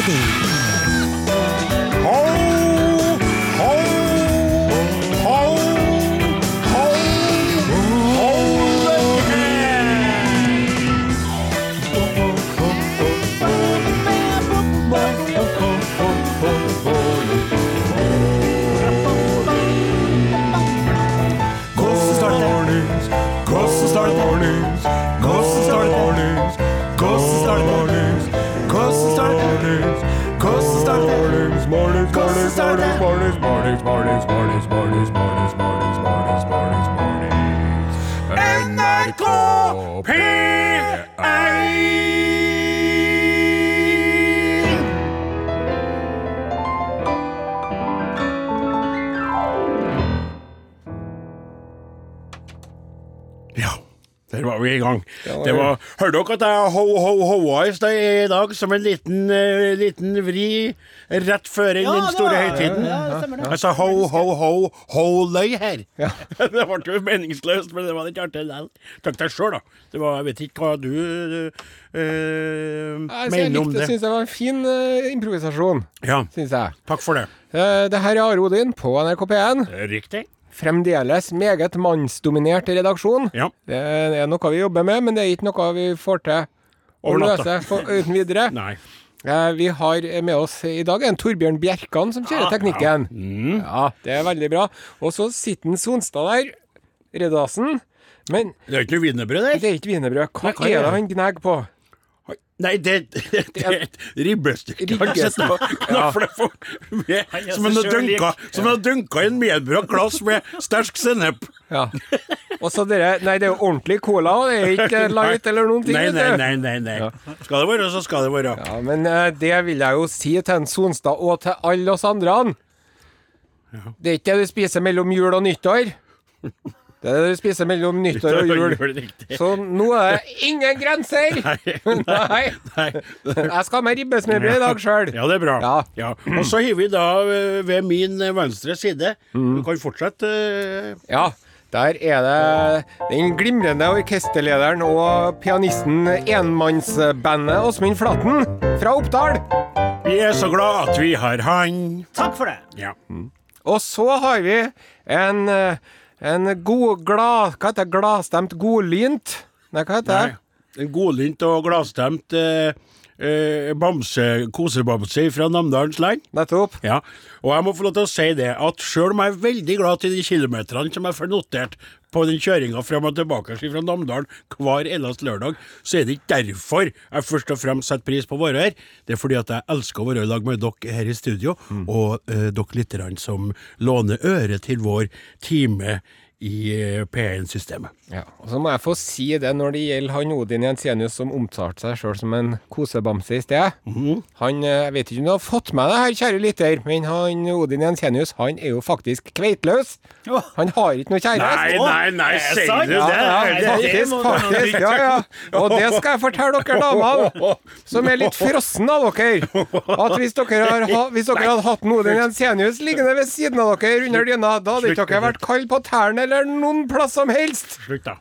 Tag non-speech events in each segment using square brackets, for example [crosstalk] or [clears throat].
Friday. Var vi i gang. Det var, Hørte dere at jeg ho-ho-hoa i sted i dag som en liten, uh, liten vri rett før den Ja, den store høytiden? ja, det stemmer det. Jeg sa ho-ho-ho-ho-løy her. [laughs] det ble jo meningsløst, men det var litt artig likevel. Takk deg sjøl, da. Det var, jeg vet ikke hva du eh, jeg mener om det. Jeg syns det var en fin uh, improvisasjon. Ja, Synes jeg. takk for det. Uh, det her er Are Odin på NRK P1. Riktig. Fremdeles meget mannsdominert redaksjon. Ja. Det er noe vi jobber med, men det er ikke noe vi får til å løse uten videre. [laughs] Nei. Eh, vi har med oss i dag en Torbjørn Bjerkan som kjører teknikken. Mm. Ja, det er veldig bra. Og så sitter Sonstad der, Reddasen. Men Det er ikke noe wienerbrød der? det er ikke wienerbrød. Hva Nei, hva er det? han gnager på? Nei, det, det, [laughs] det er et ribbestykke. Ja. Med- Som en har dunka, i en medbrakt glass med sterk sennep. Ja. Og så dere Nei, det er jo ordentlig cola, det er ikke light eller noen ting. Nei, nei, nei, nei. nei, Ja. Skal det være, så skal det være. Ja, men eh, det vil jeg jo si til en Sonstad og til alle oss andre. Det er ikke det du spiser mellom jul og nyttår. Det er det du spiser mellom nyttår og jul. Riktig. Så nå er det [laughs] ingen grenser! [laughs] Nei. Nei. Jeg skal ha meg ribbesmørbrød i dag sjøl. Ja, det er bra. Ja. Ja. Og så har vi da eh, ved min eh, venstre side Mm. Du kan fortsette. eh, Ja, der er det den glimrende orkesterlederen og pianisten enmannsbandet Åsmund Flatten fra Oppdal. Vi er så glad at vi har han. Takk for det. Ja. Og så har vi en, en god, glad Hva heter det? Gladstemt godlynt? Nei, hva heter det? En godlynt og gladstemt eh, eh, bamse, kosebamse fra Namdalens land. Nettopp. Ja, og jeg må få lov til å si det, at sjøl om jeg er veldig glad til de kilometerne som jeg får notert på den kjøringa frem og tilbake fra Namdalen hver eneste lørdag, så er det ikke derfor jeg først og fremst setter pris på å være her. Det er fordi at jeg elsker å være i lag med dere her i studio, og eh, dere lytterne som låner øre til vår time i eh, P1-systemet. Ja, og Så må jeg få si det når det gjelder han Odin Jensenius som omtalte seg sjøl som en kosebamse i sted. Han, eh, Jeg vet ikke om du har fått med det her, kjære lytter, men han Odin Jensenius han er jo faktisk kveitløs. Han har ikke noe kjæreste. Nei, nei, nei, Er sier du Ja, det? ja, det faktisk, faktisk. Ja, ja. Og det skal jeg fortelle dere damene, som er litt frossen av dere. At hvis dere, har, hvis dere hadde hatt Odin Jensenius liggende ved siden av dere under dyna, da hadde ikke dere vært kald på tærne eller noen plass som helst. Slutt, da.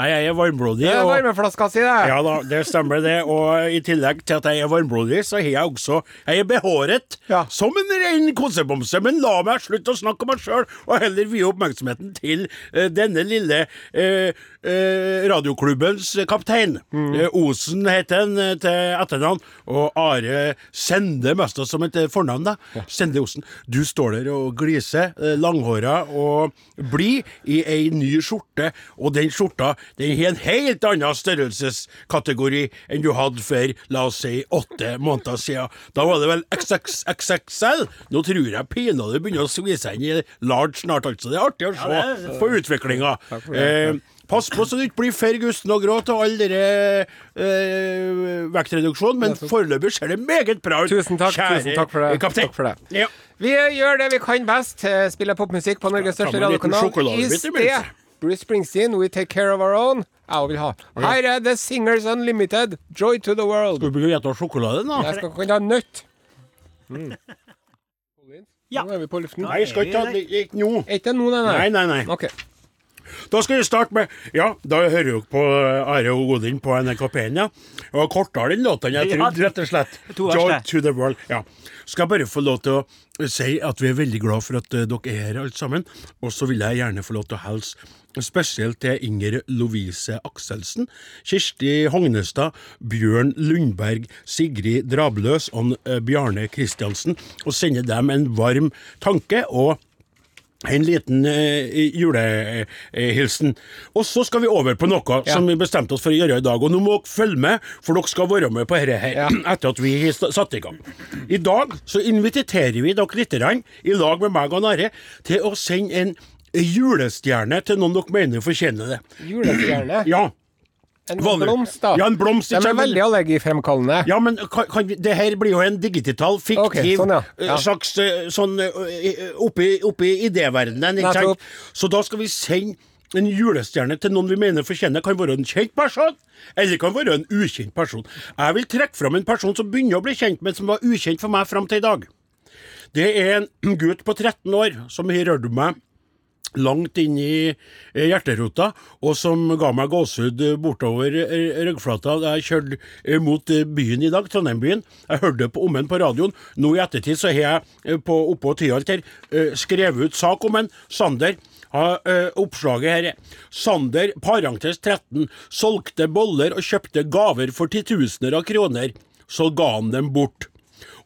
Nei, jeg er varmblodig. Det er og- varmeflaska si, det. Ja da, det stemmer det. Og i tillegg til at jeg er varmblodig, så har jeg også Jeg er behåret Ja. som en rein kosebamse. Men la meg slutte å snakke om meg sjøl, og heller vie oppmerksomheten til uh, denne lille uh, uh, radioklubbens kaptein. Eh, Osen heter han til etternavn, og Are Sende mest som et fornavn. da Sende Osen. Du står der og gliser, langhåra og blid, i ei ny skjorte, og den skjorta den har en helt annen størrelseskategori enn du hadde for, la oss si, åtte måneder siden. Da var det vel XXXL. Nå tror jeg pinadø begynner å svi seg inn i large snart, altså. Det er artig å se på utviklinga. Eh, pass på så du ikke blir for gusten og grå av all denne eh, vektreduksjon, men foreløpig ser det meget bra ut. Tusen takk, kjære tusen takk for det. kaptein. Takk for det. Ja. Vi gjør det vi kan best. eh, Spiller popmusikk på Norges største radiokanal. I sted Bruce Springsteen, We Take Care of Our Own. Jeg vil ha. Her er The Singers Unlimited, Joy to the World. Skal vi begynne å gjette sjokolade nå? Jeg skal kunne ha nøtt. Mm. Ja. Nå er vi på luften. Nei, skal ikke ta det ikke nå. Ikke nå, nei? Nei, nei, nei. Ok. Da skal vi starte med Ja, da hører dere på Are og Odin på NRK P1, ja. Og kortere den låten jeg trodde, rett og slett. Joy to the world. Ja. Skal jeg bare få lov til å si at vi er veldig glad for at eh, dere er her, alle sammen. Og så vil jeg gjerne få lov til å hilse spesielt til Inger Lovise Akselsen, Kirsti Hognestad, Bjørn Lundberg, Sigrid Drabløs og eh, Bjarne Kristiansen, og sende dem en varm tanke. og en liten eh, julehilsen. Og så skal vi over på noe som vi bestemte oss for å gjøre i dag. Og nå må dere følge med, for dere skal være med på dette her Ja. [clears throat] etter at vi har satt i gang. I dag så inviterer vi dere litt i lag med meg og Nare, til å sende en julestjerne til noen dere mener fortjener det. Julestjerne. Ja. En blomst, da. Ja, en blomst, De er veldig allergifremkallende. Ja, men kan, kan vi, det her blir jo en digital, fiktiv okay, sånn, ja. Ja. eh, slags eh, sånn eh, oppi, oppi idéverdenen, ikke sant? Så da skal vi sende en julestjerne til noen vi mener fortjener. Kan være en kjent person, eller kan være en ukjent person. Jeg vil trekke fram en person som begynner å bli kjent, men som var ukjent for meg fram til i dag. Det er en gutt på 13 år som har rørt meg langt inn i eh, hjerterota, og som ga meg gåsehud eh, bortover eh, ryggflata da jeg kjørte eh, mot byen i dag, Trondheim-byen. Jeg hørte på om den på radioen. Nå i ettertid så har jeg på, oppå Tyholt skrevet ut sak om den. Sander. har oppslaget her er Sander, parentes 13, solgte boller og kjøpte gaver for titusener av kroner. Så ga han dem bort.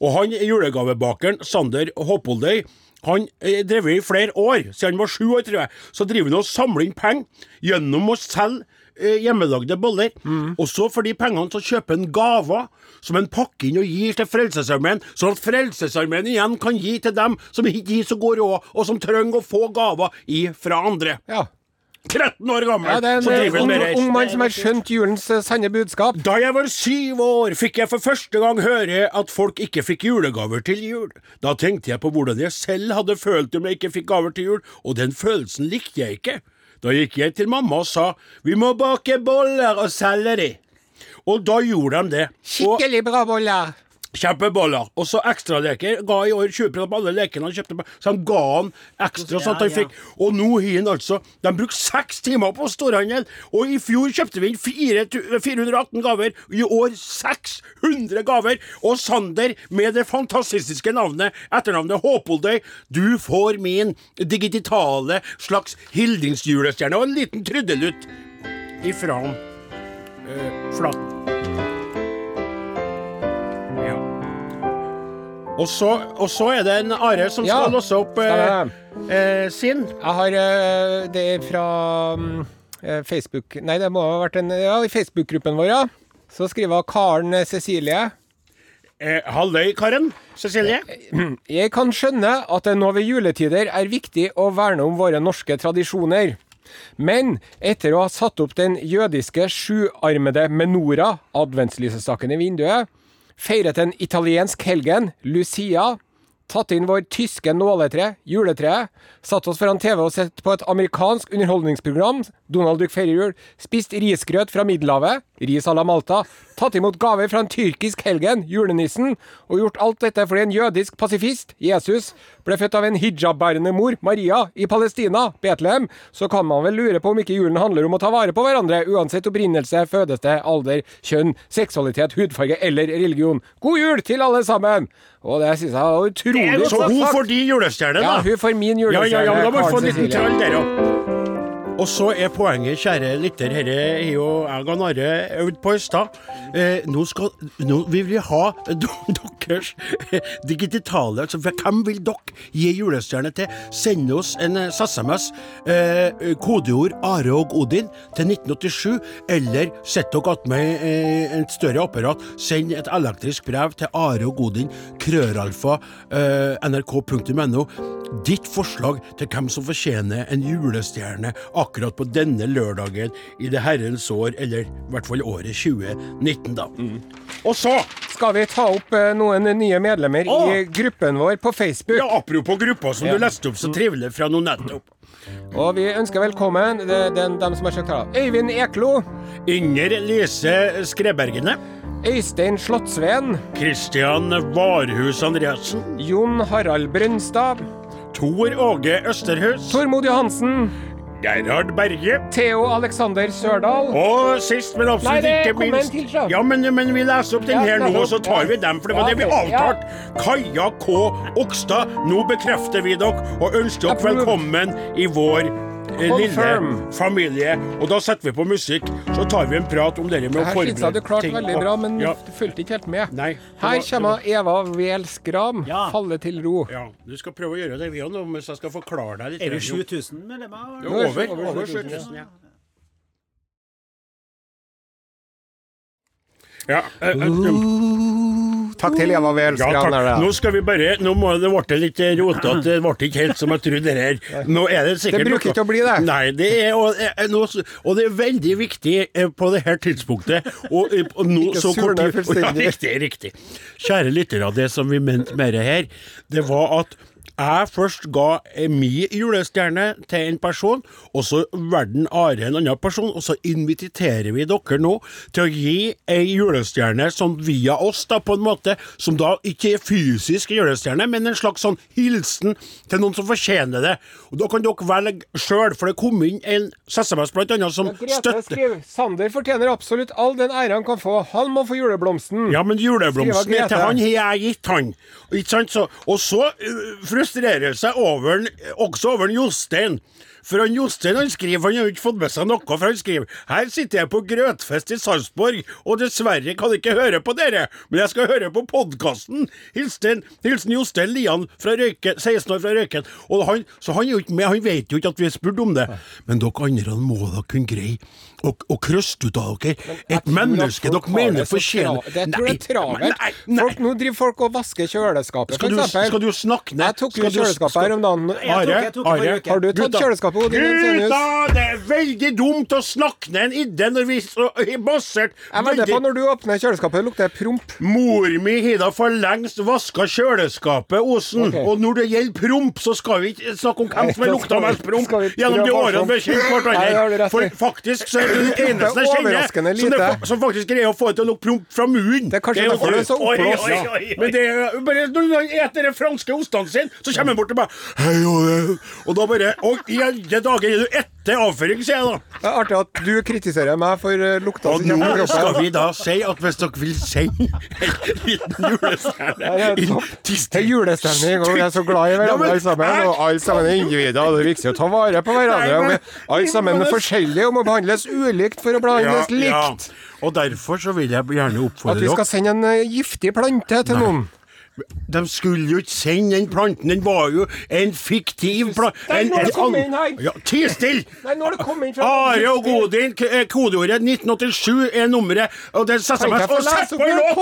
Og han julegavebakeren, Sander Hoppoldøy, han eh, drev i flere år, siden han var sju år, tror jeg. Så driver han og samler inn penger gjennom å selge eh, hjemmelagde boller. Og så for de pengene så kjøper han gaver som han pakker inn og gir til Frelsesarmeen, sånn at Frelsesarmeen igjen kan gi til dem som ikke har så god råd, og som trenger å få gaver fra andre. Ja. 13 år gammel, ja, det er en ung, mann som har skjønt julens eh, sanne budskap. Da jeg var syv år, fikk jeg for første gang høre at folk ikke fikk julegaver til jul. Da tenkte jeg på hvordan jeg selv hadde følt om jeg ikke fikk gaver til jul, og den følelsen likte jeg ikke. Da gikk jeg til mamma og sa vi må bake boller og selge de. Og da gjorde de det. Skikkelig bra boller. Kjempeboller. Og så ekstraleker. Ga i år 20% på alle lekene han kjøpte. Så han ga han ekstra, sånn at han fikk Og nå har han altså De brukte seks timer på storhandel, og i fjor kjøpte vi inn 418 gaver. I år 600 gaver. Og Sander, med det fantastiske navnet, etternavnet Håpoldøy, du får min digitale slags hildingsjulestjerne og en liten trudelutt ifra uh, Flaten. Og så, og så er det en Are som Ja, skal låse opp eh, eh, sin. Jeg har eh, Det er fra mm, eh, Facebook Nei, det må ha vært en Ja, i Facebook-gruppen vår, ja. Så skriver Karen Cecilie. Eh, Halløy, Karen. Cecilie. [clears throat] Jeg kan skjønne at det nå ved juletider er viktig å verne om våre norske tradisjoner. Men etter å ha satt opp den jødiske sjuarmede menora, adventslysestaken i vinduet, feiret en italiensk helgen, Lucia, tatt inn vår tyske nåletre, juletreet, satt oss foran TV og sett på et amerikansk underholdningsprogram, Donald Duck feirer jul, spist risgrøt fra Middelhavet, ris à la Malta, tatt imot gaver fra en tyrkisk helgen, julenissen, og gjort alt dette fordi en jødisk pasifist, Jesus, ble født av en hijab-bærende mor, Maria, i Palestina, Betlehem, så kan man vel lure på om ikke julen handler om å ta vare på hverandre, uansett opprinnelse, fødested, alder, kjønn, seksualitet, hudfarge eller religion. God jul til alle sammen! Og det syns jeg var utrolig Så hun sagt. får din julestjerne, Ja, hun får min julestjerne. ja, ja, ja, da må vi få en liten trall der òg. Og så er poenget, kjære lytter, dette er jo jeg og Are øvd på i stad. Eh, nå skal nå vil vi ha [laughs] deres eh, digitale altså, Hvem vil dere gi julestjerne til? Send oss en eh, SMS, eh, kodeord Are og Odin til 1987, eller sett dere attmed eh, et større apparat. Send et elektrisk brev til Are og Odin, krøralfa, eh, nrk.no. Ditt forslag til hvem som fortjener en julestjerne akkurat på denne lørdagen i det herrens år, eller i hvert fall året 2019, da. Og så, Skal vi ta opp eh, noen nye medlemmer Å! i gruppen vår på Facebook? ja, apropos gruppa som Ja. du leste opp så trivelig fra nå nettopp. Og vi ønsker velkommen det- den, dem som har søkt her. Øyvind Eklo. Inger Lise Skrebergene. Øystein Slottsveen. Christian Varhus Andreassen. Jon Harald Brønstad. Tor Åge Østerhus. Tormod Johansen. Gerhard Berge. Theo Alexander Sørdal. Og sist, men Nei, absolutt det ikke minst til. Ja, men, men vi leser opp den Ja, her nå, og så tar vi dem, for det var Ja, det vi avtalt. ja. Kaja K. Okstad, nå bekrefter vi dere og ønsker dere velkommen i vår Confirm. lille familie. Og da setter vi på musikk, så tar vi en prat om det med å Her synes jeg du klarte veldig bra, men ja. du fulgte ikke helt med. Nei. Her kommer Eva Wehl Skram. Ja. 'Falle til ro'. Ja, du skal prøve å gjøre det, vi òg, hvis jeg skal forklare deg litt. Er det Jo. 7000 medlemmer? Er Over, over over 7000, ja. ja. Uh, uh, eh, Takk til Eva ja, takk. der, da. Nå skal vi bare Nå må det ble litt rotete. Det ble ikke helt som jeg trodde det her. Nå er det sikkert Det bruker ikke å bli det. Nei, det er og, eh, nå, og det er veldig viktig eh, på det her tidspunktet. Og, eh, og nå, Ikke så kort surne [laughs] fullstendig. Ja, riktig, riktig. Kjære lyttere, det som vi mente med det her, det var at jeg først ga mi julestjerne til en person, og så verden Are en annen person, og så inviterer vi dere nå til å gi ei julestjerne sånn via oss, da, på en måte, som da ikke er fysisk julestjerne, men en slags sånn hilsen til noen som fortjener det. Og da kan dere velge sjøl, for det kom inn en SMS blant annet som støtter Sander fortjener absolutt all den ære han kan få. Han må få juleblomsten. Ja, men juleblomsten til han har jeg gitt, han. Ikke sant? Så, og så uh, frustrerer seg over også over Jostein. For han Jostein han skriver, han har ikke fått med seg noe, for han skriver Her sitter jeg på grøtfest i Sarpsborg, og dessverre kan jeg ikke høre på dere, men jeg skal høre på podkasten. Hilsen, hilsen Jostein Lian fra Røyken, 16 år fra Røyken. Han, så han er jo ikke med, han vet jo ikke at vi har spurt om det. Men dere andre må da kunne greie å, og krøste ut av dere et menneske dere mener det fortjener Det tror jeg er travelt. Folk, nå driver folk og vasker kjøleskapet, Skal du, for eksempel. skal du snakke ned? Jeg tok jo kjøleskapet her om dagen. Are, det Are. Har du tatt kjøleskapet, Jensenius? Gutta, det er veldig dumt å snakke ned en idé når vi så er basert Jeg vedder på når du åpner kjøleskapet, det lukter promp. Mor mi har da for lengst vaska kjøleskapet, Osen. Okay. Og når det gjelder promp, så skal vi ikke snakke om hvem som har da lukta mest promp gjennom de årene vi har kjent det hverandre. For faktisk så er den eneste jeg kjenner som, det, som faktisk greier å få det til å lukte promp fra munnen. Det er kanskje du er så oppblåst. oi. Men det er bare når han spiser de franske ostene sine, så kommer han bort og bare Hei, og, og da bare Og i alle dager er du etter avføring, sier jeg da. Det er artig at du kritiserer meg for uh, lukta Og som kommer nå fra skal kroppen. vi da si at hvis dere vil sende en liten julestjerne er inn topp. til Det er julestemning, og vi er så glad i Ja, hverandre men- alle sammen. Og alle sammen er individer, og det er viktig å ta vare på hverandre. Og vi alle sammen er forskjellige og må behandles ulikt for å behandles likt. Og derfor så vil jeg gjerne At oppfordre vi skal dere sende en uh, giftig plante til noen. De skulle jo ikke sende den planten, den var jo en fiktiv plante. Nei, nå har det kommet inn her. Ja, Ti stille! Are og Godin, eh, kodeordet 1987 er nummeret. Og det setter meg Og sett på en låt!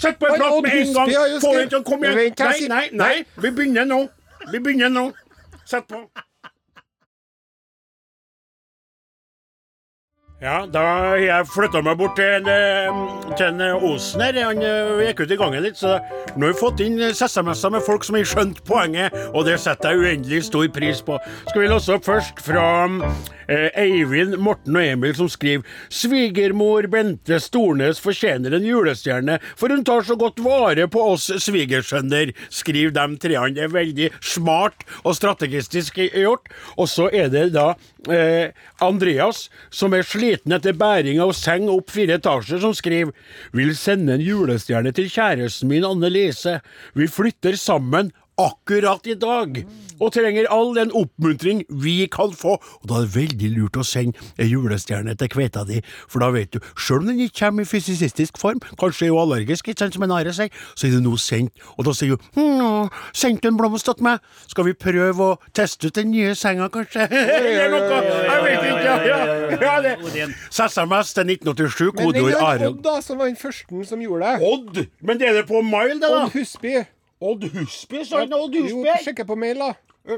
Sett på en låt! med en gang! Få den til å komme igjen. Nei, nei, nei. Vi begynner nå. Vi begynner nå. Sett på. Ja, da jeg flytta meg bort til en, eh, til en eh, Osen her. Han eh, gikk ut i gangen litt, så nå har vi fått inn SMS-er med folk som har skjønt poenget, og det setter jeg uendelig stor pris på. Skal vi låse opp først fra eh, Eivind, Morten og Emil, som skriver Svigermor Bente Stornes fortjener en julestjerne, for hun tar så godt vare på oss svigersønner, skriver de treene. Det er veldig smart og strategistisk gjort. Og så er det da eh, Andreas, som er sliten etter bæring av seng opp fire etasjer, som skriver Vil sende en julestjerne til kjæresten min Anne Lise. Vi flytter sammen akkurat i dag, og trenger all den oppmuntring vi kan få. Og da er det veldig lurt å sende ei julestjerne til kveita di, for da vet du, sjøl om den ikke kommer i fysicistisk form, kanskje er hun allergisk, ikke sant, som en Are sier, så er det nå sendt, og da sier hun hm, sendte en blomst til meg, skal vi prøve å teste ut den nye senga, kanskje? [laughs] Eller noe, jeg vet ikke, ja, ja, ja det. SMS til 1987, Men det kodeord er Are. Odd, da, som var den første som gjorde det. Odd, men det er det på Mile, det da? Odd Husby. Odd Husby, sa han, Odd Jo, sjekker sjekke på mail, da.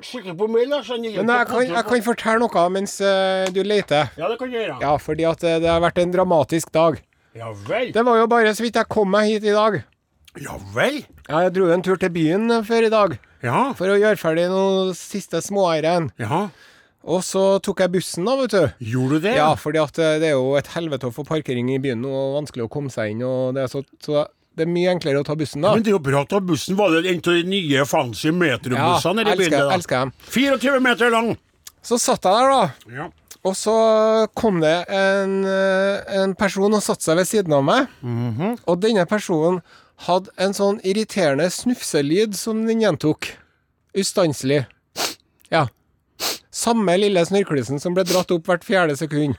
Sikker på mail, da? Men jeg kan, jeg kan fortelle noe mens uh, du leter. Ja, det kan jeg gjøre. Ja, fordi at uh, det har vært en dramatisk dag. Ja vel. Det var jo bare så vidt jeg kom meg hit i dag. Ja vel. Ja, Jeg dro en tur til byen eh, før i dag Ja. for å gjøre ferdig noen siste småeieren. Ja. Og så tok jeg bussen, da, vet du. Gjorde du det? Ja, fordi at det er jo et helvete å få parkering i byen og vanskelig å komme seg inn. Og det er så, så det er mye enklere å ta bussen, da. Men det er jo bra å ta bussen. Var det en av de nye fancy metrobussene Ja, elsker- elsker dem. 24 meter lang. Så satt jeg der, da. Ja. Og så kom det en, eh, en person og satte seg ved siden av meg. Mhm. Og denne personen hadde en sånn irriterende snufselyd som den gjentok. Ustanselig. Ja. Samme lille snørklisen som ble dratt opp hvert fjerde sekund.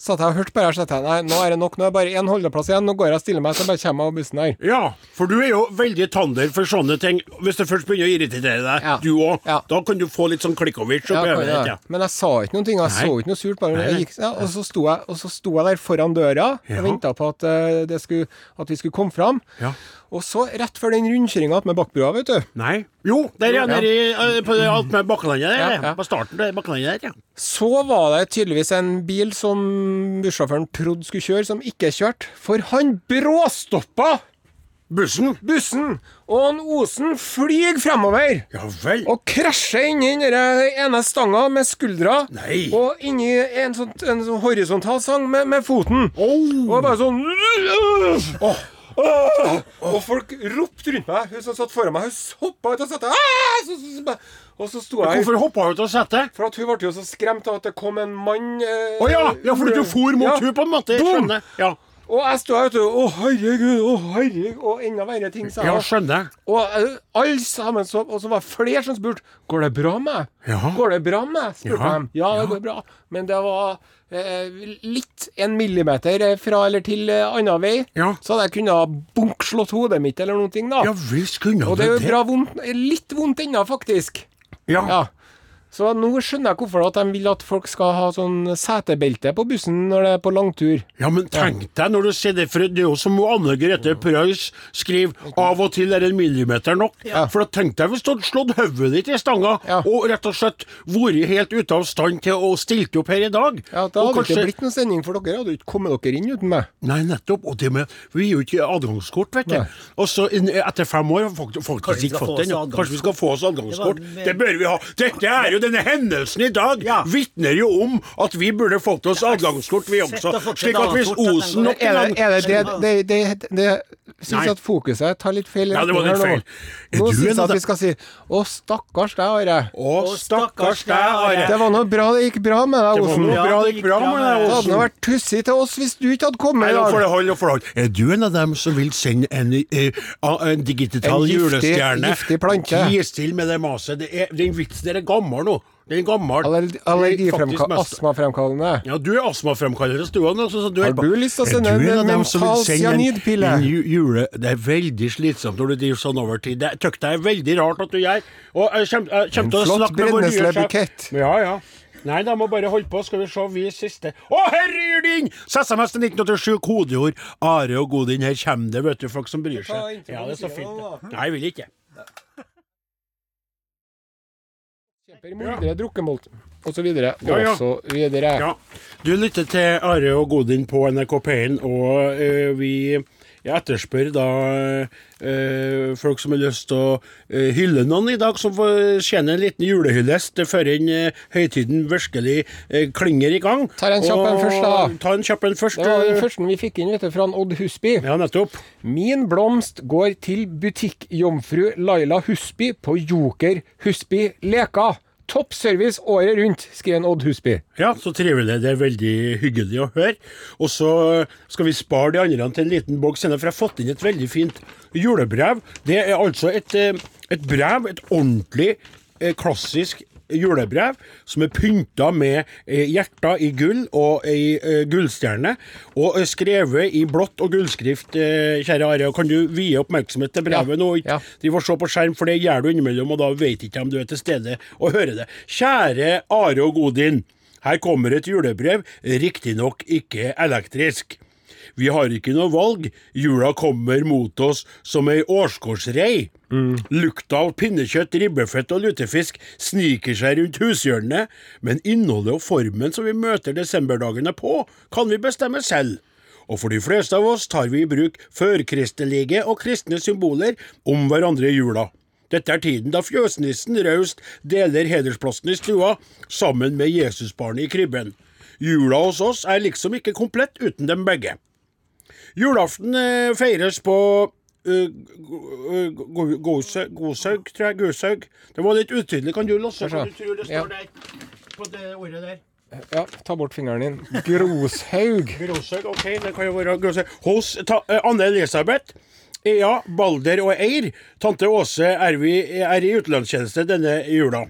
Satt jeg og hørte på det så tenkte jeg nei, nå er det nok, nå er det bare én holdeplass igjen, nå går jeg og stiller meg, så bare kommer jeg av bussen her. Ja, for du er jo veldig tander for sånne ting. Hvis det først begynner å irritere deg, Ja. du òg, Ja. da kan du få litt sånn klikkovic jeg ditt. det? Ja. Men jeg sa ikke noen ting, jeg Nei. så ikke noe surt. Bare, jeg gikk, ja, og, så sto jeg, og jeg der foran døra og venta på at, det skulle, at vi skulle komme fram. Ja. Og så, rett før den rundkjøringa med Bakkbrua, vet du, Nei. Jo, der er Ja. nedi i, eh, på med Bakkelandet der. Ja, ja. ja. På starten der, Bakkelandet der, ja. så var det tydeligvis en bil som bussjåføren trodde skulle kjøre, som ikke kjørte. For han bråstoppa Bussen. bussen, og han Osen flyr fremover. Ja vel. Og krasjer inni den ene stanga med skuldra. Nei. Og inni en sånn, en horisontal sang med, med foten. Oh. Og bare sånn Åh. Åh. Og folk ropte rundt meg. Hun som satt foran meg, hun hoppa ut og satt «Ah!» så, så, så, Og så sto jeg Hvorfor hoppa hun ut av setet? For at hun ble jo så skremt av at det kom en mann eh, Å ja, ja, fordi du for mot Ja. hun på en måte. Skjønner. Ja. Og jeg sto her, du. Å, herregud, å, herregud. Og enda verre ting, sa ja, jeg. skjønner. Og uh, alle sammen så Og så var det flere som spurte Går det bra med meg? Ja. Går det bra med meg? spurte Ja. de. Ja, det går bra. Men det var uh, litt en millimeter eh, fra eller til uh, annen vei. Ja. Så hadde jeg kunnet bunkslått hodet mitt eller noen ting, da. Ja visst kunne Og det er jo bra vondt Litt vondt ennå, faktisk. Ja. Så nå skjønner jeg hvorfor at de vil at folk skal ha sånn setebelte på bussen når det er på langtur. Ja, men tenk deg når du ser det, for det er jo som Anne Grete Preus skriver, av og til er en millimeter nok. Ja. For tenk deg hvis du hadde slått hodet ditt i stanga, Ja. og rett og slett vært helt ute av stand til å stilte opp her i dag. Ja, Da Og hadde det kanskje- ikke blitt noen sending, for dere hadde jo ikke kommet dere inn uten meg. Nei, nettopp. Og det med Vi gir jo ikke adgangskort, vet du. Og så etter fem år har folk faktisk ikke fått den. Kanskje vi skal få oss adgangskort. Det var- Det bør vi ha. Dette er jo denne hendelsen i dag Ja. vitner jo om at vi burde fått oss adgangskort, vi også. Slik at hvis Osen nok en gang det er det, det, det, det, det Syns at fokuset tar litt feil Ja, det var litt nå. feil. Nå syns jeg at vi skal si Å, stakkars deg, Are. Å, stakkars deg, Are. Det var noe bra det gikk bra med deg, Osen. Det var noe bra det gikk bra med deg, deg, Det hadde vært tussig til oss hvis du ikke hadde kommet i nå dag. nå. Er du en av dem som vil sende en, eh, en digital En giftig- julestjerne? giftig plante. Tis til med det maset. Det den vitsen der er gammel nå. Den er gammel. Astmafremkallende. Ja, du er astmafremkallende. Så du Har er du lyst til å sende du en av dem som mental en- cyanidpille? Jule, det er veldig slitsomt når du driver sånn over tid. Det tykker jeg er veldig rart at du gjør. Og jeg kommer, jeg kommer En til å flott snakke med vår nye sjef. Ja, ja. Nei, da må bare holde på. Skal vi se, vi siste. Å, herre din! SMS til 1987, kodeord Are og Godin. Her kommer det, vet du, folk som bryr seg. Ja, det er så fint. Nei, jeg vil ikke. Kjemper muldre, drukkemolt, osv. Ja. Du lytter til Are og Godin på NRK P1, og eh, vi jeg etterspør da eh, folk som har lyst til å eh, hylle noen i dag, som fortjener en liten julehyllest før en høytiden virkelig eh, klinger i gang. Ta en kjapp en først, da. Ta en kjapp en først. Det var den første vi fikk inn vet du, fra Odd Husby. Ja, nettopp. Min blomst går til butikkjomfru Laila Husby på Joker Husby Leka. Topp service året rundt, skriver Odd Husby. Ja, så trivelig. Det er veldig hyggelig å høre. Og så skal vi spare de andre til en liten boks senere, for jeg har fått inn et veldig fint julebrev. Det er altså et, eh, et brev, et ordentlig eh, klassisk julebrev, som er pynta med eh, hjerter i gull og ei eh, gullstjerne, og skrevet i blått og gullskrift, eh, kjære Are. Kan du vie oppmerksomhet til brevet Ja, nå? ikke ja. drive og se på skjerm, for det gjør du innimellom, og da vet ikke om du er til stede og hører det. Kjære Are og Godin. Her kommer et julebrev, riktignok ikke elektrisk. Vi har ikke noe valg, jula kommer mot oss som ei årskårsrei. Lukta av pinnekjøtt, ribbefett og lutefisk sniker seg rundt hushjørnet, men innholdet og formen som vi møter desemberdagene på, kan vi bestemme selv. Og for de fleste av oss tar vi i bruk førkristelige og kristne symboler om hverandre i jula. Dette er tiden da fjøsnissen raust deler hedersplassen i stua sammen med Jesusbarnet i krybben. Jula hos oss er liksom ikke komplett uten dem begge. Julaften eh, feires på uh, go- go- Gosaug, Gosaug, tror jeg. Gosaug. Det var litt utydelig. Kan du låse hva du tror det Ja. der? på det ordet der. Ja, ta bort fingeren din. Groshaug. [laughs] Groshaug, OK, det kan jo være Groshaug. Hos ta, eh, Anne Elisabeth. Ea, Balder og Eir. Tante Åse er, vi, er i utenlandstjeneste denne jula.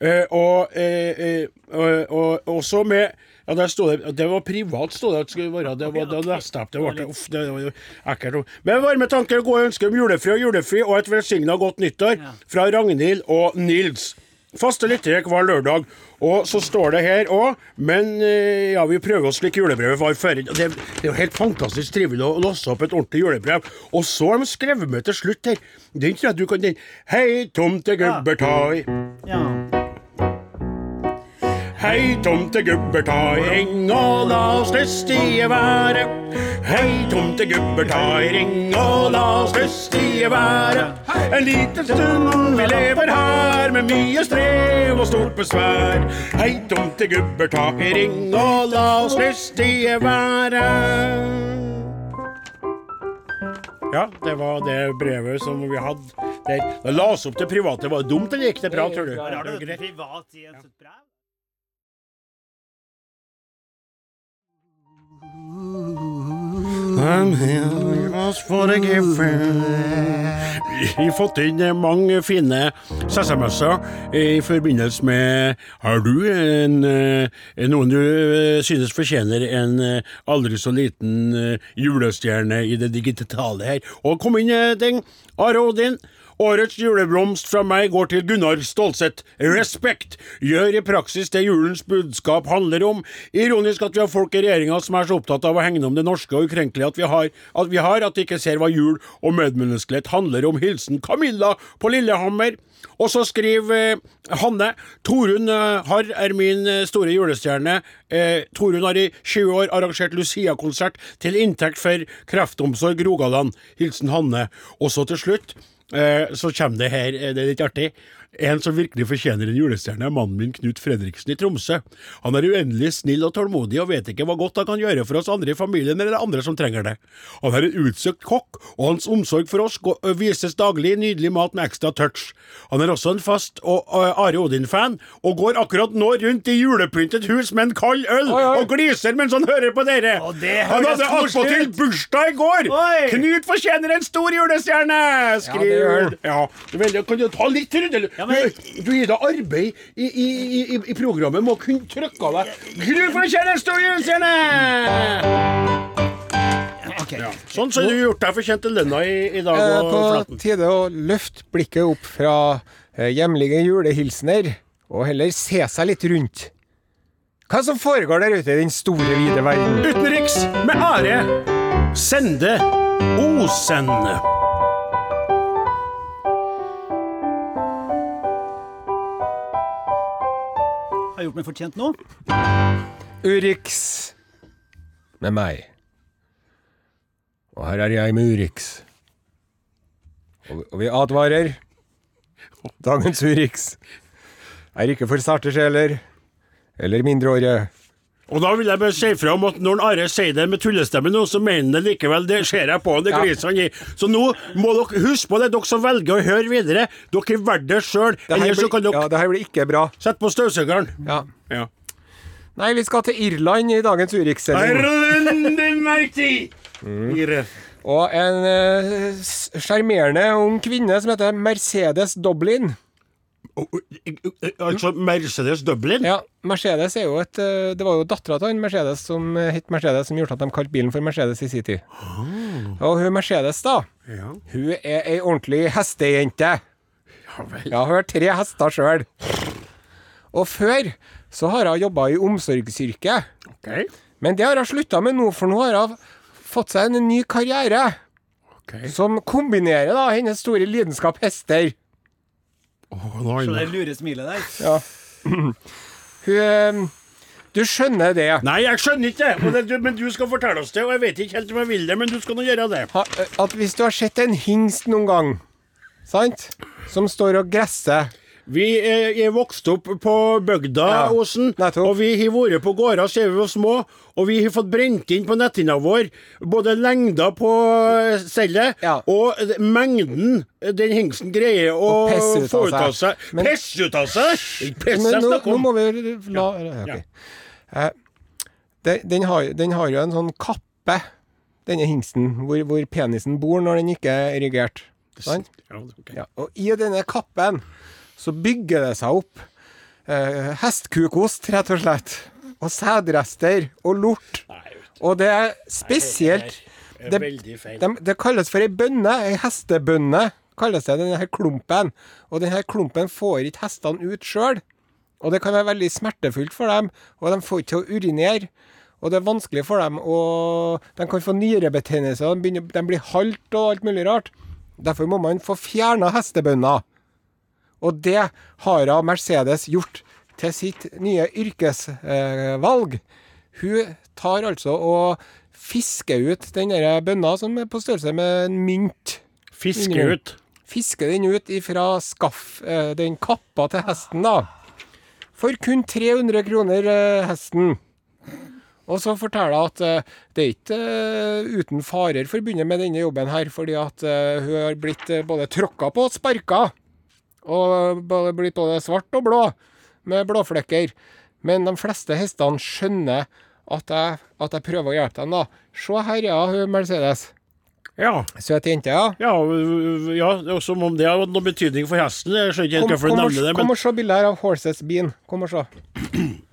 Eh, og, eh, eh, og også med ja, der sto det, det var privat, stod det at det skulle være. Det var, det leste jeg. Det, ble, uff, det var ekkelt. Med varme tanker gode ønsker om julefri og julefri og et velsigna godt nyttår fra Ragnhild og Nils. Faste lyttere hver lørdag. Og så står det her òg, men eh, ja, vi prøver oss slik julebrevet var før. Det, det er jo helt fantastisk trivelig å låse opp et ordentlig julebrev. Og så har de skrevet med til slutt her. Den tror jeg du kan den. Hei, tomtegubber-tai. Ja. Hei, tomtegubber, ta i ring og la oss lystige være. Hei, tomtegubber, ta i ring og la oss lystige være. En liten stund vi lever her med mye strev og stort besvær. Hei, tomtegubber, ta i ring og la oss lystige være. Ja, det var det brevet som vi hadde der. Det la oss opp til private. Var det dumt eller gikk det bra, tror du? Har du privat i et brev? Vi har fått inn mange fine SMS-er i forbindelse med Har du en, eh, noen du eh, synes fortjener en eh, aldri så liten eh, julestjerne i det digitale her? Og kom inn, eh, Deng. Are Odin. Årets juleblomst fra meg går til Gunnar Stålseth. Respekt! Gjør i praksis det julens budskap handler om. Ironisk at vi har folk i regjeringa som er så opptatt av å hegne om det norske og ukrenkelige at vi har, at vi har, at de ikke ser hva jul og medmenneskelighet handler om. Hilsen Camilla på Lillehammer. Og så skriver eh, Hanne Torunn eh, Harr er min eh, store julestjerne. Eh, Torunn har i 20 år arrangert Lucia-konsert til inntekt for Kreftomsorg Rogaland. Hilsen Hanne. Og så til slutt så kommer det her, eh, det er litt artig. En som virkelig fortjener en julestjerne, er mannen min Knut Fredriksen i Tromsø. Han er uendelig snill og tålmodig og vet ikke hva godt han kan gjøre for oss andre i familien eller andre som trenger det. Han er en utsøkt kokk, og hans omsorg for oss går- vises daglig i nydelig mat med ekstra touch. Han er også en fast og, og Are Odin-fan, og går akkurat nå rundt i julepyntet hus med en kald øl Oi, oi. og gliser mens han hører på dere. Han hadde attpåtil bursdag i går! Oi. Knut fortjener en stor julestjerne! Ja, Skriver ja, det er veldig, Kan du ta litt trudelutt? Ja, men- du, du gir deg arbeid i, i, i, i programmet med å kunne trykke av deg. Du fortjener en stor julestjerne! Ok. Ja. Sånn så har du gjort deg fortjent til lønna i, i dag. Det er på flaten. tide å løfte blikket opp fra eh, hjemlige julehilsener, og heller se seg litt rundt. Hva som foregår der ute i den store, vide verden? Utenriks med Are Sende Osen. Har gjort meg fortjent nå? Urix med meg. Og her er jeg med Urix. Og, og vi advarer. Dagens Urix er ikke for sarte sjeler eller mindreårige. Og da vil jeg bare si fra om at når Are sier det med tullestemme nå, så mener han det likevel. Det ser jeg på han, det gliser han i. Så nå må dere huske på det, dere som velger å høre videre. Dere velger det sjøl. Ellers så kan dere ja, det her blir ikke bra. Sett på støvsugeren. Ja. Ja. Nei, vi skal til Irland i dagens Urix-sending. Ireland Merti. Mm. Ire. Og en sjarmerende uh, ung kvinne som heter Mercedes Dublin. Oh, oh, eh, Altså Mercedes Dublin? Ja, Mercedes er jo et eh, Det var jo dattera til han Mercedes som eh, het Mercedes, som gjorde at de kalte bilen for Mercedes i sin tid. Og hun Mercedes, da, Ja. hun er ei ordentlig hestejente. Ja vel. Ja, hun har tre hester sjøl. Og før så har hun jobba i omsorgsyrket. Okay. Men det har hun slutta med nå, for nå har hun fått seg en ny karriere. Okay. Som kombinerer da hennes store lidenskap hester. Åh, Se det lure smilet der. [laughs] Ja. [clears throat] Hun eh, Du skjønner det. Nei, jeg skjønner ikke det. Men, det, du- men du skal fortelle oss det, og jeg vet ikke helt om jeg vil det, men du skal nå gjøre det. Ha, at hvis du har sett en hingst noen gang, sant, som står og gresser Vi er, er vokst opp på bygda, Ja, Osen, og vi har vært på gårder siden vi var små. Og vi har fått brent inn på netthinna vår både lengda på cellet Ja. og eh, mengden den hingsten greier å få ut av seg. Men- Pisse ut av seg! Ikke Piss Men jeg nå, må vi la ja, ok. Eh, det- den, har, den har jo en sånn kappe, denne hingsten, hvor, hvor penisen bor når den ikke er erigert. Sant? Ja, okay. Ja, og i denne kappen så bygger det seg opp eh, hestkukost, rett og slett. Og sædrester og lort. Og det er spesielt det er det, det kalles for ei bønne, ei hestebønne, kalles det, denne her klumpen. Og denne her klumpen får ikke hestene ut sjøl. Og det kan være veldig smertefullt for dem, og de får ikke til å urinere. Og det er vanskelig for dem å De kan få nyrebetennelse, og de, de blir halt og alt mulig rart. Derfor må man få fjerna hestebønner. Og det har hun Mercedes gjort til sitt nye yrkesvalg. Hun tar altså og fisker ut den der bønna som er på størrelse med en mynt. Fiske ut. Fisker den ut ifra skaff, eh, den kappa til hesten, da. For kun 300 kroner eh, hesten. Og så forteller hun at eh, det er ikke uten farer forbundet med denne jobben her, fordi at hun har blitt både tråkka på og sparka. Og både blitt både svart og blå, med blåflekker. Men de fleste hestene skjønner at jeg, at jeg prøver å hjelpe dem, da. Se her, ja, hun Mercedes. Ja. Søt jente, ja. Ja, øh, ja, det er som om det har noen betydning for hesten. Jeg skjønner ikke helt hvorfor du nevner det. kom og se bildet her av Horses Bean. Kom og se.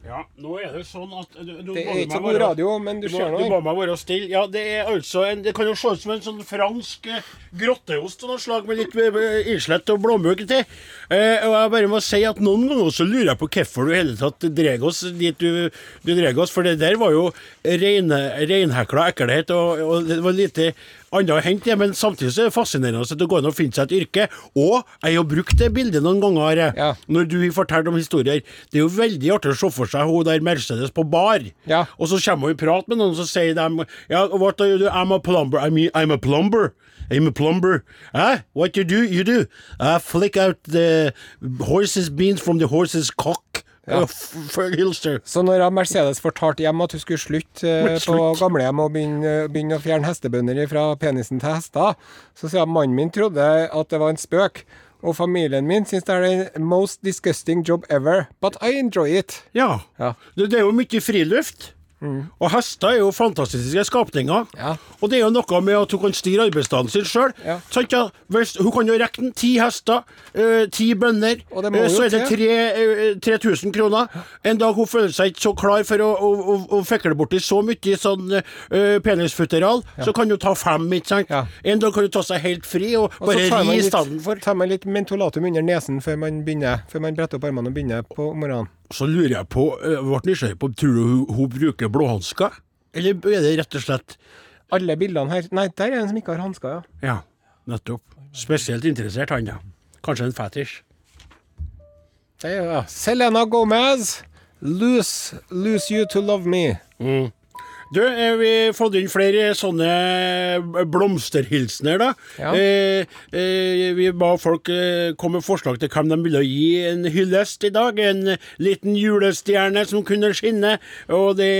Ja, nå er det sånn at du, du, Det er ikke så god radio, men du Du, må, nå. du ba meg være stille. Ja, det er altså en, Det kan jo se ut som en sånn fransk eh, grotteost av noe slag med litt eh, innslett og blåmugg til. Eh, og jeg bare må si at noen ganger så lurer jeg på hvorfor du i hele tatt drar oss dit du, du drar oss, for det der var jo reine, reinhekla ekkelhet, og, og det var lite annet å hente, men samtidig så er det fascinerende at det går an å finne seg et yrke. Og jeg har brukt det bildet noen ganger, eh, Ja. når du fortalt om historier. Det er jo veldig artig å se for seg hun der Mercedes på bar. Ja. Og så kommer hun i prat med noen, så sier de ja, what are you do? I'm a plumber. I mean, I'm a plumber. I'm a plumber. Eh? What you do? You do? I flick out the horse's beans from the horse's cock. Ja. Så når Mercedes fortalte hjem at hun skulle slutte eh, på gamlehjem og begynne, begynne å fjerne hestebønder fra penisen til hester, så sier hun mannen min trodde at det var en spøk. Og familien min syns det er the most disgusting job ever. But I enjoy it. Ja. Ja. Det, det er jo mye friluft. Og hester er jo fantastiske skapninger. Ja. Og det er jo noe med at hun kan styre arbeidsdagen sin sjøl. Ja. Hun kan jo rekke ti hester, øh, ti bønder, må eh, så er det tre, eh, 3000 kroner. En dag hun føler seg ikke så klar for å, å, å, å fikle borti så mye sånn penisfutteral, så kan hun ta fem, ikke sant. Ja. En dag kan hun ta seg helt fri og, bare ri istedenfor. tar man litt mentolatum under nesen før man begynner Før man bretter opp armene og begynner på morgenen. Så lurer jeg på, jeg ble nysgjerrig på, tror du hun, hun bruker blåhansker? Eller er det rett og slett Alle bildene her Nei, der er en som ikke har hansker, ja. Ja, nettopp. Spesielt interessert, han, ja. Kanskje en fetisj. Det er, ja. Selena Gomez. Lose, lose you to love me. Du, eh, vi har fått inn flere sånne blomsterhilsener, da. Ja. Eh, eh, vi ba folk eh, komme med forslag til hvem de ville gi en hyllest i dag. En liten julestjerne som kunne skinne. Og det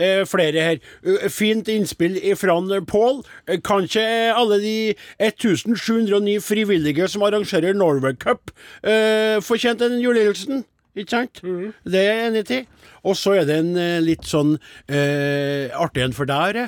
er flere her. Eh, Fint innspill fra Pål. Kanskje alle de 1709 frivillige som arrangerer Norway Cup, fortjente fortjent en julehilsen? Ikke sant? Det er jeg enig i. Og så er det en eh, litt sånn eh, artig en for deg. Are.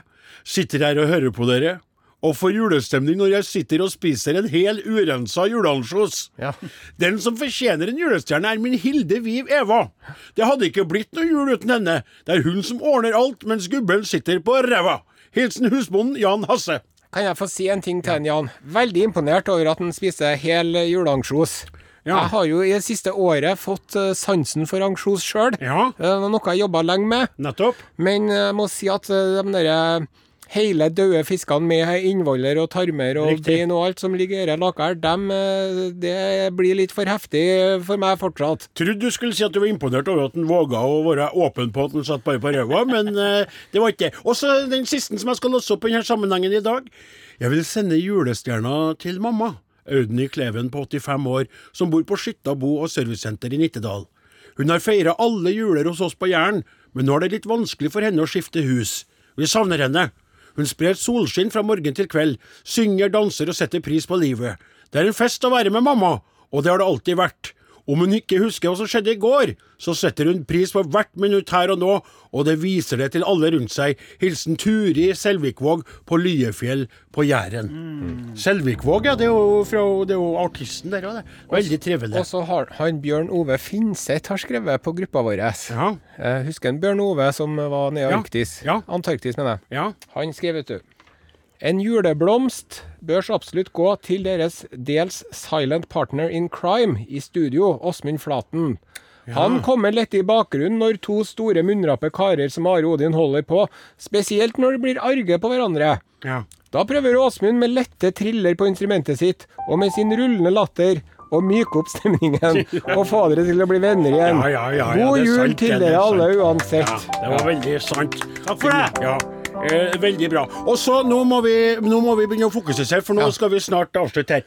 Sitter her og hører på dere. Og får julestemning når jeg sitter og spiser en hel urensa juleansjos. Ja. Den som fortjener en julestjerne, er min Hilde Viv Eva. Det hadde ikke blitt noe jul uten henne. Det er hun som ordner alt, mens gubben sitter på ræva. Hilsen husbonden Jan Hasse. Kan jeg få si en ting til en, Jan? Veldig imponert over at han spiser hel juleansjos. Ja. Jeg har jo i det siste året fått eh, sansen for ansjos sjøl. Ja, Det var noe jeg jobba lenge med. nettopp. Men jeg må si at eh, de der hele døde fiskene med innvoller og tarmer og bein og alt som ligger i laket her, dem, eh, det blir litt for heftig for meg fortsatt. Trodde du skulle si at du var imponert over at han våga å være åpen på at han satt bare på ræva, men eh, det var ikke det. Og så den siste som jeg skal låse opp i denne sammenhengen i dag. Jeg vil sende julestjerna til mamma. Audny Kleven på 85 år, som bor på Skytta bo- og servicesenter i Nittedal. Hun har feira alle juler hos oss på Jæren, men nå er det litt vanskelig for henne å skifte hus. Vi savner henne. Hun sprer solskinn fra morgen til kveld, synger, danser og setter pris på livet. Det er en fest å være med mamma, og det har det alltid vært. Om hun ikke husker hva som skjedde i går, så setter hun pris på hvert minutt her og nå, og det viser det til alle rundt seg. Hilsen Turi Selvikvåg på Lyefjell på Jæren. Selvikvåg, ja, det er jo, fra, det er jo artisten der òg, det. Veldig trivelig. Og så har han Bjørn Ove Finseth har skrevet på gruppa vår. Ja, Eh, husker han Bjørn Ove som var nede i Arktis. ja. Antarktis, mener jeg. ja. Han skrev, vet du. En juleblomst bør så absolutt gå til deres dels silent partner in crime i studio, Åsmund Flaten. Han kommer lett i bakgrunnen når to store munnrappe karer som Are Odin holder på, spesielt når de blir arge på hverandre. ja. Da prøver Åsmund med lette triller på instrumentet sitt, og med sin rullende latter å myke opp stemningen [laughs] og få dere til å bli venner igjen. Ja, ja, ja, ja, God jul sant, til er dere alle uansett. Ja, det var veldig sant. Takk for det. Ja, eh, veldig bra. Og så, nå, nå må vi begynne å fokusere, for nå skal vi snart avslutte her.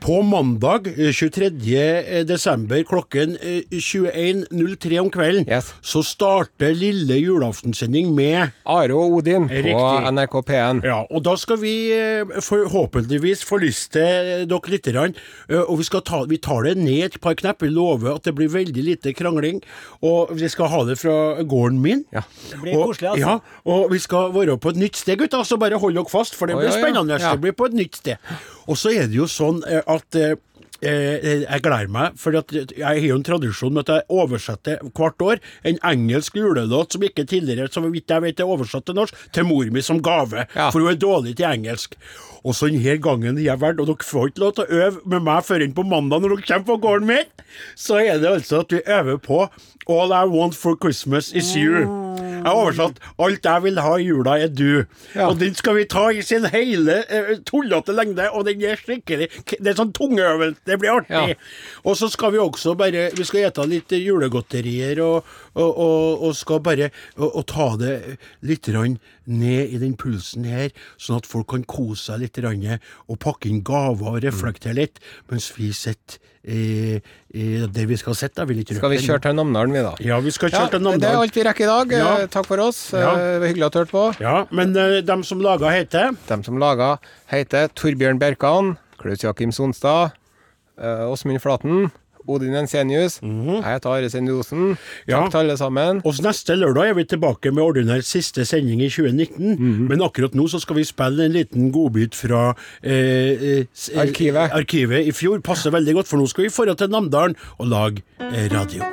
På mandag eh, 23. desember klokken eh, 21.03 om kvelden, Yes. så starter lille julaftensending med Are og Odin på NRK P1. ja, og da skal vi forhåpentligvis få lyst til dere lite grann, eh, Og vi, skal ta, vi tar det ned et par knepp. Vi lover at det blir veldig lite krangling. Og vi skal ha det fra gården min. Ja. Det blir og, koselig, altså. Ja, og vi skal være på et nytt sted, gutter. Så bare hold dere fast, for det blir ja, ja. spennende. Ja. Det blir på et nytt sted. Og så er det jo sånn eh, at eh, Eh, jeg gleder meg, for at jeg har jo en tradisjon med at jeg oversetter hvert år en engelsk julelåt som ikke tidligere, som vidt jeg vet, er oversatt til norsk, til mor mi som gave. Ja. For hun er dårlig til engelsk. Og så denne gangen jeg valgte, og dere får ikke lov til å øve med meg før inn på mandag når dere kommer på gården min, så er det altså at vi øver på All I Want for Christmas Is You. Jeg har oversatt Alt jeg vil ha i jula, er du. Ja. Og den skal vi ta i sin hele uh, tullete lengde, og den er skikkelig Det er sånn tungeøvelse. Det blir artig. Ja. Og så skal vi også bare Vi skal ete litt julegodterier og, og, og, og skal bare og, og ta det litt ned i den pulsen her, sånn at folk kan kose seg litt og pakke inn gaver og reflektere litt, mens vi sitter eh, det vi skal sette. vil ikke Skal vi kjøre til Namdalen, vi, da? Ja, vi skal Ja, kjøre til det er alt vi rekker i dag. Ja. Eh, Takk for oss. Eh, Ja. Det var hyggelig at du hørte på. Ja, men uh, dem som laga heter Dem som laga, heter Torbjørn Bjerkan, Klaus Jakim Sonstad, Åsmund uh, Flaten, Odin Ensenius. Jeg heter Are Sendiosen. Takk. Ja. til alle sammen. Og neste lørdag er vi tilbake med ordinær siste sending i 2019. Mhm. Men akkurat nå så skal vi spille en liten godbit fra eh, eh, eh, Arkivet. arkivet i fjor. Passer veldig godt, for nå skal vi dra til Namdalen og lage eh, radio.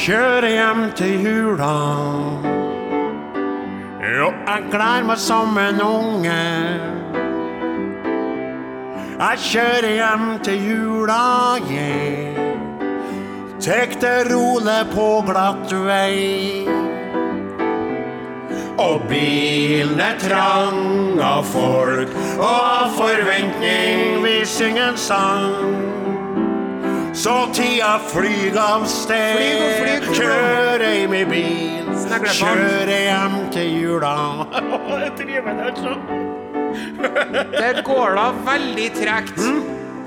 Kjøre hjem til jula. Jo, jeg gleder meg som en unge. Jeg kjører hjem til jula, yeah. Tek det rolig på glatt vei. Og bilen er trang av folk, og av forventning vi synger en sang. Så tida flyg av sted, kjører i i bil, Kjører hjem til jula. [laughs] Det altså. Der går det veldig tregt.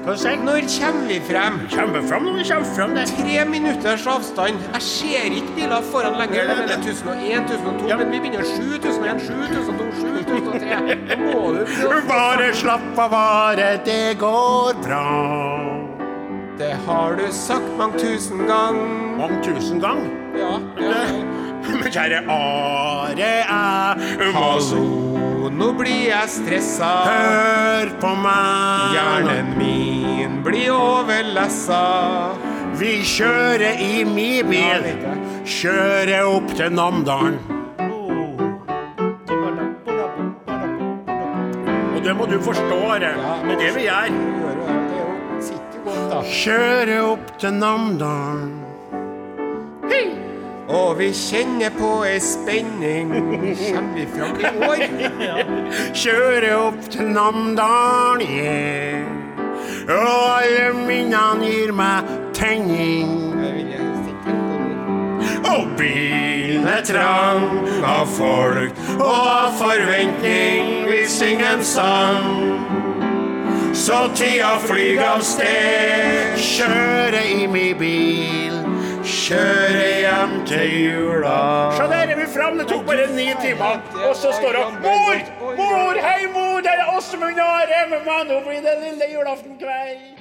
Hva? Når kommer vi frem? Kommer frem når vi kommer frem det. Tre minutters avstand. Jeg ser ikke biler foran lenger. Det er 1001, 1002, Ja. men vi begynner 7001, 7002, 7003. Da må du. Bare slapp av, bare, det går bra. Det har du sagt mange tusen gang. Mange tusen gang. Ja, ja. Men kjære Are, æ Hallo, nå blir jeg stressa. hør på meg. Hjernen min blir overlessa. Vi kjører i mi bil. Kjører opp til Namdalen. Og det må du forstå, Are. Det er det vi gjør. Er. Kjører opp til Namdalen. Og vi kjenner på ei spenning. Kommer vi fram i år? Kjører opp til Namdalen, yeah. Og alle minnene gir meg tenning. Og bilen er trang av folk og av forventning. Vi synger en sang. Så tida flyr av sted. Kjører i min bil. Kjøre hjem til jula. Se der er vi fram, det tok bare ni timer. Og så står hun Mor! Mor! Hei, mor! Det er Åsmund Are med meg. Nå blir det lille julaftenkveld.